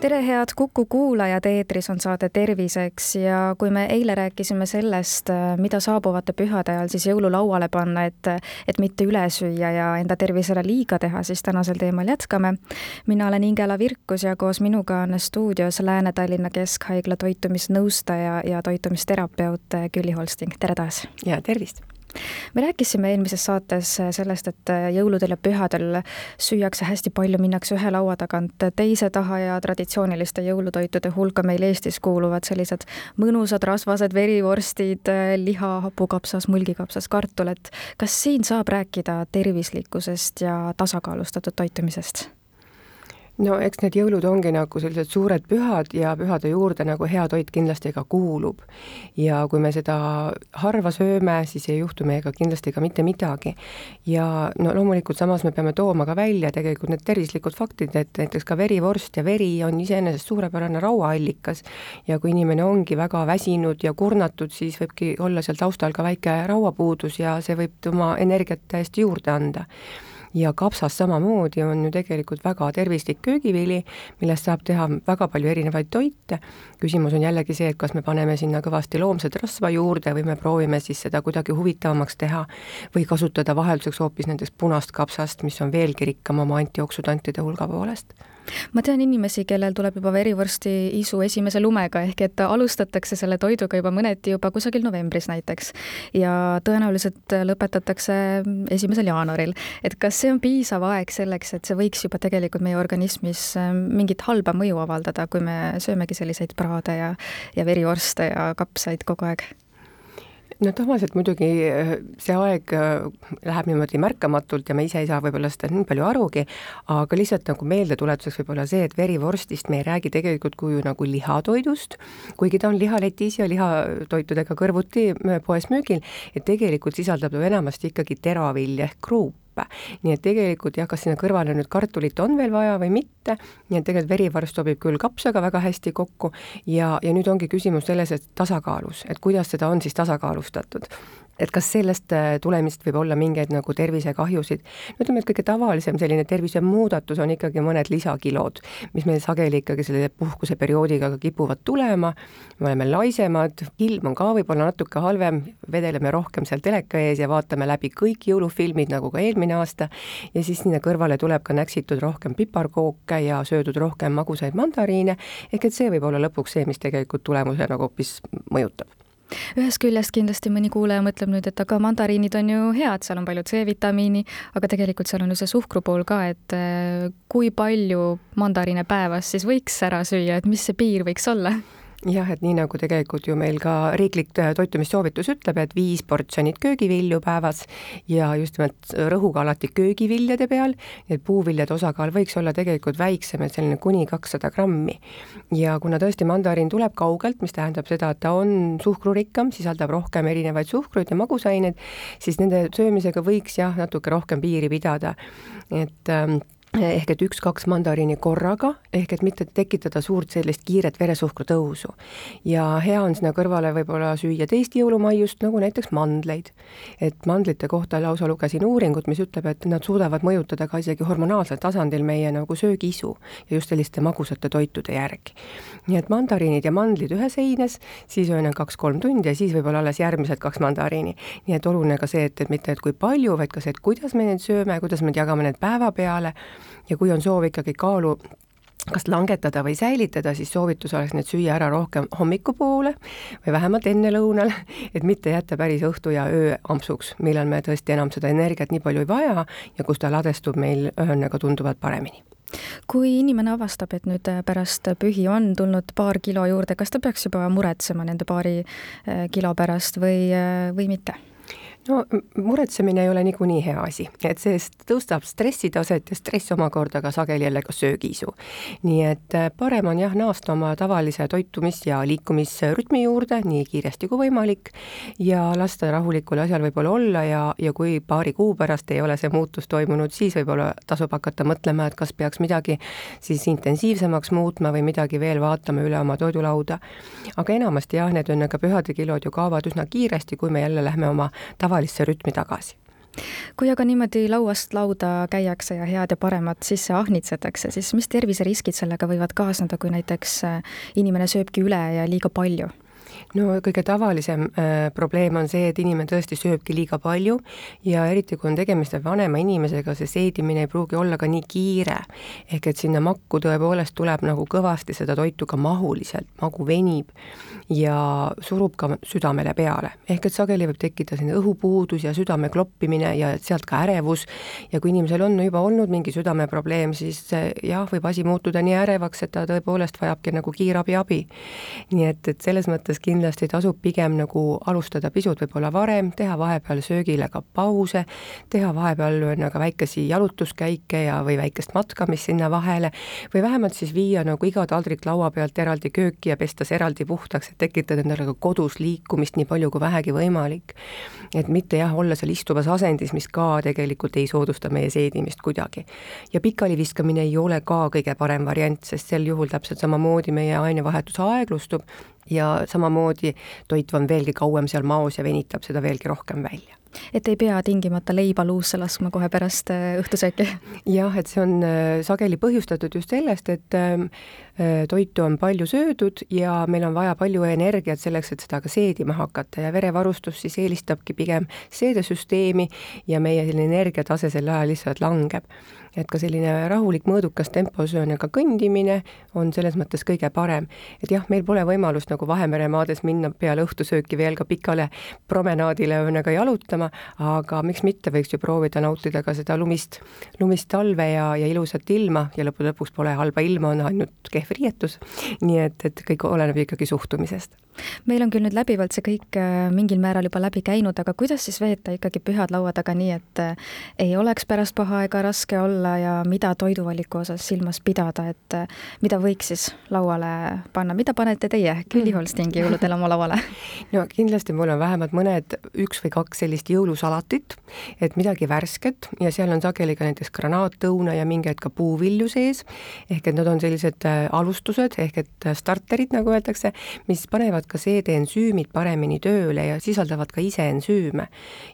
tere, head Kuku kuulajad, eetris on saade Terviseks ja kui me eile rääkisime sellest, mida saabuvate pühade ajal siis jõululauale panna, et, et mitte üle süüa ja enda tervisele liiga teha, siis tänasel teemal jätkame. mina olen Ingela Virkus ja koos minuga on stuudios Lääne-Tallinna Keskhaigla toitumisnõustaja ja toitumisterapeut Külli Holsting, tere taas! ja tervist! Me rääkisime eelmises saates sellest, et jõuludel ja pühadel süüakse hästi palju, minnakse ühe laua tagant teise taha ja traditsiooniliste jõulutoitude hulka meil Eestis kuuluvad sellised mõnusad rasvased verivorstid, liha, hapukapsas, mulgikapsas, kartul, et kas siin saab rääkida tervislikkusest ja tasakaalustatud toitumisest? No eks need jõulud ongi nagu sellised suured pühad ja pühade juurde nagu hea toit kindlasti ka kuulub. ja kui me seda harva sööme, siis ei juhtu meiega kindlasti ka mitte midagi. ja no loomulikult samas me peame tooma ka välja tegelikult need tervislikud faktid, et näiteks ka verivorst ja veri on iseenesest suurepärane rauaallikas ja kui inimene ongi väga väsinud ja kurnatud, siis võibki olla seal taustal ka väike rauapuudus ja see võib tema energiat täiesti juurde anda ja kapsas samamoodi on ju tegelikult väga tervislik köögivili, millest saab teha väga palju erinevaid toite. küsimus on jällegi see, et kas me paneme sinna kõvasti loomset rasva juurde või me proovime siis seda kuidagi huvitavamaks teha või kasutada vahelduseks hoopis näiteks punast kapsast, mis on veelgi rikkam oma antioksüdantide hulga poolest ma tean inimesi, kellel tuleb juba verivorsti isu esimese lumega, ehk et alustatakse selle toiduga juba mõneti juba kusagil novembris näiteks ja tõenäoliselt lõpetatakse esimesel jaanuaril. et kas see on piisav aeg selleks, et see võiks juba tegelikult meie organismis mingit halba mõju avaldada, kui me söömegi selliseid praade ja, ja verivorste ja kapsaid kogu aeg? No tavaliselt muidugi äh, see aeg äh, läheb niimoodi märkamatult ja me ise ei saa võib-olla seda nii palju arugi, aga lihtsalt nagu meeldetuletuseks võib-olla see, et verivorstist me ei räägi tegelikult kui nagu lihatoidust, kuigi ta on lihaletis ja lihatoitudega kõrvuti äh, poes müügil, et tegelikult sisaldab ta enamasti ikkagi teravilja ehk kruup õppe. nii et tegelikult jah, kas sinna kõrvale nüüd kartulit on veel vaja või mitte, nii et tegelikult verivorst sobib küll kapsaga väga hästi kokku ja, ja nüüd ongi küsimus selles, et tasakaalus, et kuidas seda on siis tasakaalustatud et kas sellest äh, tulemist võib olla mingeid nagu tervisekahjusid. no ütleme, et kõige tavalisem selline tervisemuudatus on ikkagi mõned lisakilod, mis meil sageli ikkagi selle puhkuseperioodiga ka kipuvad tulema, me oleme laisemad, ilm on ka võib-olla natuke halvem, vedeleme rohkem seal teleka ees ja vaatame läbi kõik jõulufilmid, nagu ka eelmine aasta, ja siis sinna kõrvale tuleb ka näksitud rohkem piparkooke ja söödud rohkem magusaid mandariine, ehk et see võib olla lõpuks see, mis tegelikult tulemuse nagu hoopis mõjutab ühest küljest kindlasti mõni kuulaja mõtleb nüüd, et aga mandariinid on ju head, seal on palju C-vitamiini, aga tegelikult seal on ju see suhkru pool ka, et äh, kui palju mandariine päevas siis võiks ära süüa, et mis see piir võiks olla? Jah, et nii nagu tegelikult ju meil ka riiklik äh, toitumissoovitus ütleb, et viis portsjonit köögivilju päevas ja just nimelt rõhuga alati köögiviljade peal, et puuviljade osakaal võiks olla tegelikult väiksem, et selline kuni kakssada grammi. ja kuna tõesti mandariin tuleb kaugelt, mis tähendab seda, et ta on suhkrurikkam, sisaldab rohkem erinevaid suhkruid ja magusaineid, siis nende söömisega võiks jah, natuke rohkem piiri pidada, et ähm, ehk et üks-kaks mandariini korraga, ehk et mitte tekitada suurt sellist kiiret veresuhkru tõusu. ja hea on sinna kõrvale võib-olla süüa teist jõulumaiust, nagu näiteks mandleid. et mandlite kohta lausa lugesin uuringut, mis ütleb, et nad suudavad mõjutada ka isegi hormonaalsel tasandil meie nagu söögiisu ja just selliste magusate toitude järgi. nii et mandariinid ja mandlid ühes heines, siis on kaks-kolm tundi ja siis võib-olla alles järgmised kaks mandariini. nii et oluline ka see, et, et mitte, et kui palju, vaid ka see, et kuidas me neid sööme, kuidas me jagame need päeva peale ja kui on soov ikkagi kaalu kas langetada või säilitada, siis soovitus oleks need süüa ära rohkem hommiikupoole või vähemalt ennelõunal, et mitte jätta päris õhtu ja öö ampsuks, millal me tõesti enam seda energiat nii palju ei vaja ja kus ta ladestub meil õhnaga tunduvalt paremini kui inimene avastab, et nüüd pärast pühi on tulnud paar kilo juurde, kas ta peaks juba muretsema nende paari eh, kilo pärast või, eh, või mitte? No muretsemine ei ole niikuinii hea asi, et see tõstab stressitaset ja stress omakorda ka sageli jälle ka söögiisu. nii et äh, parem on jah, naasta oma tavalise toitumis- ja liikumisrütmi juurde nii kiiresti kui võimalik ja lasta rahulikul asjal võib-olla olla ja, ja kui paari kuu pärast ei ole see muutus toimunud, siis võib-olla tasub hakata mõtlema, et kas peaks midagi siis intensiivsemaks muutma või midagi veel vaatama üle oma toidulauda. aga enamasti jah, need on ka pühade kilod ju kaovad üsna kiiresti, kui me jälle lähme oma tava tavalisse rütmi tagasi kui aga niimoodi lauast lauda käiakse ja head ja paremat sisse ahnitsetakse, siis mis terviseriskid sellega võivad kaasneda, kui näiteks äh, inimene sööbki üle ja liiga palju? No kõige tavalisem äh, probleem on see, et inimene tõesti sööbki liiga palju ja eriti, kui on tegemist vanema inimesega, see seedimine ei pruugi olla ka nii kiire. ehk et sinna makku tõepoolest tuleb nagu kõvasti seda toitu ka mahuliselt, magu venib ja surub ka südamele peale. ehk et sageli võib tekkida selline õhupuudus ja südame kloppimine ja sealt ka ärevus ja kui inimesel on juba olnud mingi südameprobleem, siis jah, võib asi muutuda nii ärevaks, et ta tõepoolest vajabki nagu kiirabi abi. nii et, et selles mõttes kindlasti kindlasti tasub pigem nagu alustada pisut võib-olla varem, teha vahepeal söögile ka pause, teha vahepeal nagu väikesi jalutuskäike ja, või väikest matkamist sinna vahele, või vähemalt siis viia nagu iga taldrik laua pealt eraldi kööki ja pesta see eraldi puhtaks, et tekitada endale ka kodus liikumist nii palju kui vähegi võimalik. et mitte jah, olla seal istuvas asendis, mis ka tegelikult ei soodusta meie seedimist kuidagi. ja pikali viskamine ei ole ka kõige parem variant, sest sel juhul täpselt samamoodi meie ainevahetus aeglustub ja samamoodi toit on veelgi kauem seal maos ja venitab seda veelgi rohkem välja et ei pea tingimata leiba luusse laskma kohe pärast äh, õhtusööki? jah, et see on äh, sageli põhjustatud just sellest, et ähm, äh, toitu on palju söödud ja meil on vaja palju energiat selleks, et seda ka seedima hakata ja verevarustus siis eelistabki pigem seedesüsteemi ja meie selline energiatase sel ajal lihtsalt langeb et ka selline rahulik mõõdukas tempos ühesõnaga kõndimine on selles mõttes kõige parem. et jah, meil pole võimalust nagu Vahemere maades minna peale õhtusööki veel ka pikale promenaadile ühesõnaga jalutama, aga miks mitte, võiks ju proovida nautida ka seda lumist, lumist talve ja, ja ilusat ilma ja lõppude lõpuks pole halba ilma, on ainult kehv riietus. nii et, et kõik oleneb ikkagi suhtumisest meil on küll nüüd läbivalt see kõik äh, mingil määral juba läbi käinud, aga kuidas siis veeta ikkagi pühad laua taga nii, et äh, ei oleks pärast paha ega raske olla ja mida toiduvaliku osas silmas pidada, et äh, mida võiks siis lauale panna, mida panete teie Külli mm. Holstingi jõuludel oma lauale? no kindlasti mul on vähemalt mõned, üks või kaks sellist jõulusalatit, et midagi värsket ja seal on sageli ka näiteks granaattõuna ja mingeid ka puuvilju sees, ehk et nad on sellised alustused ehk et starterid, nagu öeldakse, mis panevad ka seedeensüümid paremini tööle ja sisaldavad ka ise ensüüme.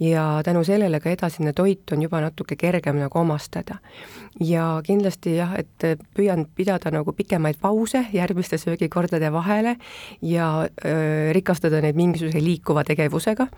ja tänu sellele ka edasine toit on juba natuke kergem nagu omastada. ja kindlasti jah, et püüan pidada nagu pikemaid pause järgmiste söögikordade vahele ja öö, rikastada neid mingisuguse liikuva tegevusega.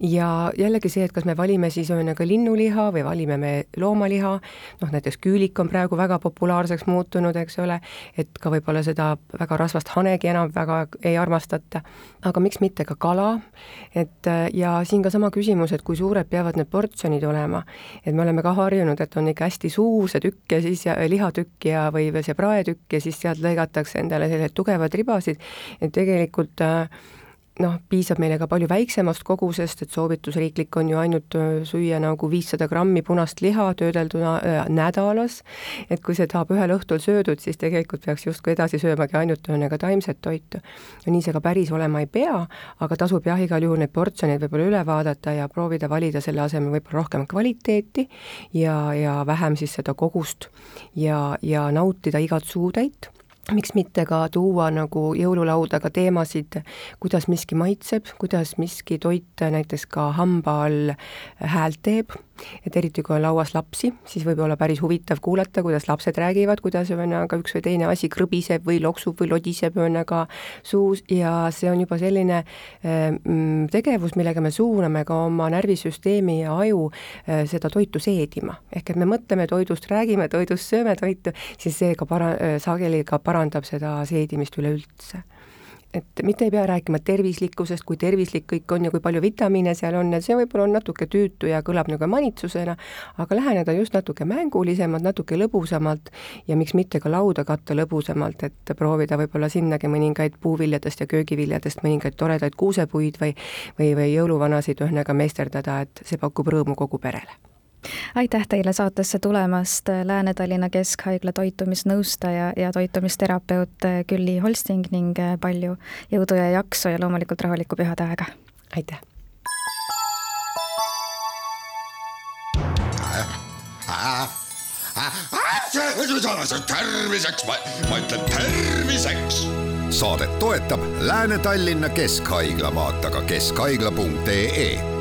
ja jällegi see, et kas me valime siis ühesõnaga linnuliha või valime me loomaliha, noh näiteks küülik on praegu väga populaarseks muutunud, eks ole, et ka võib-olla seda väga rasvast hanegi enam väga ei armastata, aga miks mitte ka kala, et ja siin ka sama küsimus, et kui suured peavad need portsjonid olema, et me oleme ka harjunud, et on ikka hästi suur see tükk ja siis ja lihatükk ja, või, või see praetükk ja siis sealt lõigatakse endale sellised tugevad ribasid, et tegelikult äh, noh, piisab meile ka palju väiksemast kogusest, et soovitusriiklik on ju ainult süüa nagu viissada grammi punast liha töödelduna äh, nädalas, et kui see saab ühel õhtul söödud, siis tegelikult peaks justkui edasi söömagi ainult ühesõnaga taimset toitu. ja nii see ka päris olema ei pea, aga tasub jah, igal juhul neid portsjoneid võib-olla üle vaadata ja proovida valida selle asemel võib-olla rohkem kvaliteeti ja, ja vähem siis seda kogust ja, ja nautida igat suutäit miks mitte ka tuua nagu jõululauda ka teemasid, kuidas miski maitseb, kuidas miski toit näiteks ka hamba all häält teeb et eriti, kui on lauas lapsi, siis võib olla päris huvitav kuulata, kuidas lapsed räägivad, kuidas ühesõnaga üks või teine asi krõbiseb või loksub või lodiseb ühesõnaga suus ja see on juba selline mm, tegevus, millega me suuname ka oma närvisüsteemi ja aju äh, seda toitu seedima. ehk et me mõtleme toidust, räägime toidust, sööme toitu, siis see ka para-, sageli ka parandab seda seedimist üleüldse et mitte ei pea rääkima tervislikkusest, kui tervislik kõik on ja kui palju vitamiine seal on, et see võib-olla on natuke tüütu ja kõlab nagu manitsusena, aga läheneda just natuke mängulisemalt, natuke lõbusamalt ja miks mitte ka lauda katta lõbusamalt, et proovida võib-olla sinnagi mõningaid puuviljadest ja köögiviljadest mõningaid toredaid kuusepuid või või, või jõuluvanasid ühesõnaga meisterdada, et see pakub rõõmu kogu perele aitäh teile saatesse tulemast, Lääne-Tallinna Keskhaigla toitumisnõustaja ja toitumisterapeut Külli Holsting ning palju jõudu ja jaksu ja loomulikult rahulikku pühade aega! aitäh! terviseks, ma ütlen terviseks. saadet toetab Lääne-Tallinna Keskhaigla, vaata ka keskhaigla.ee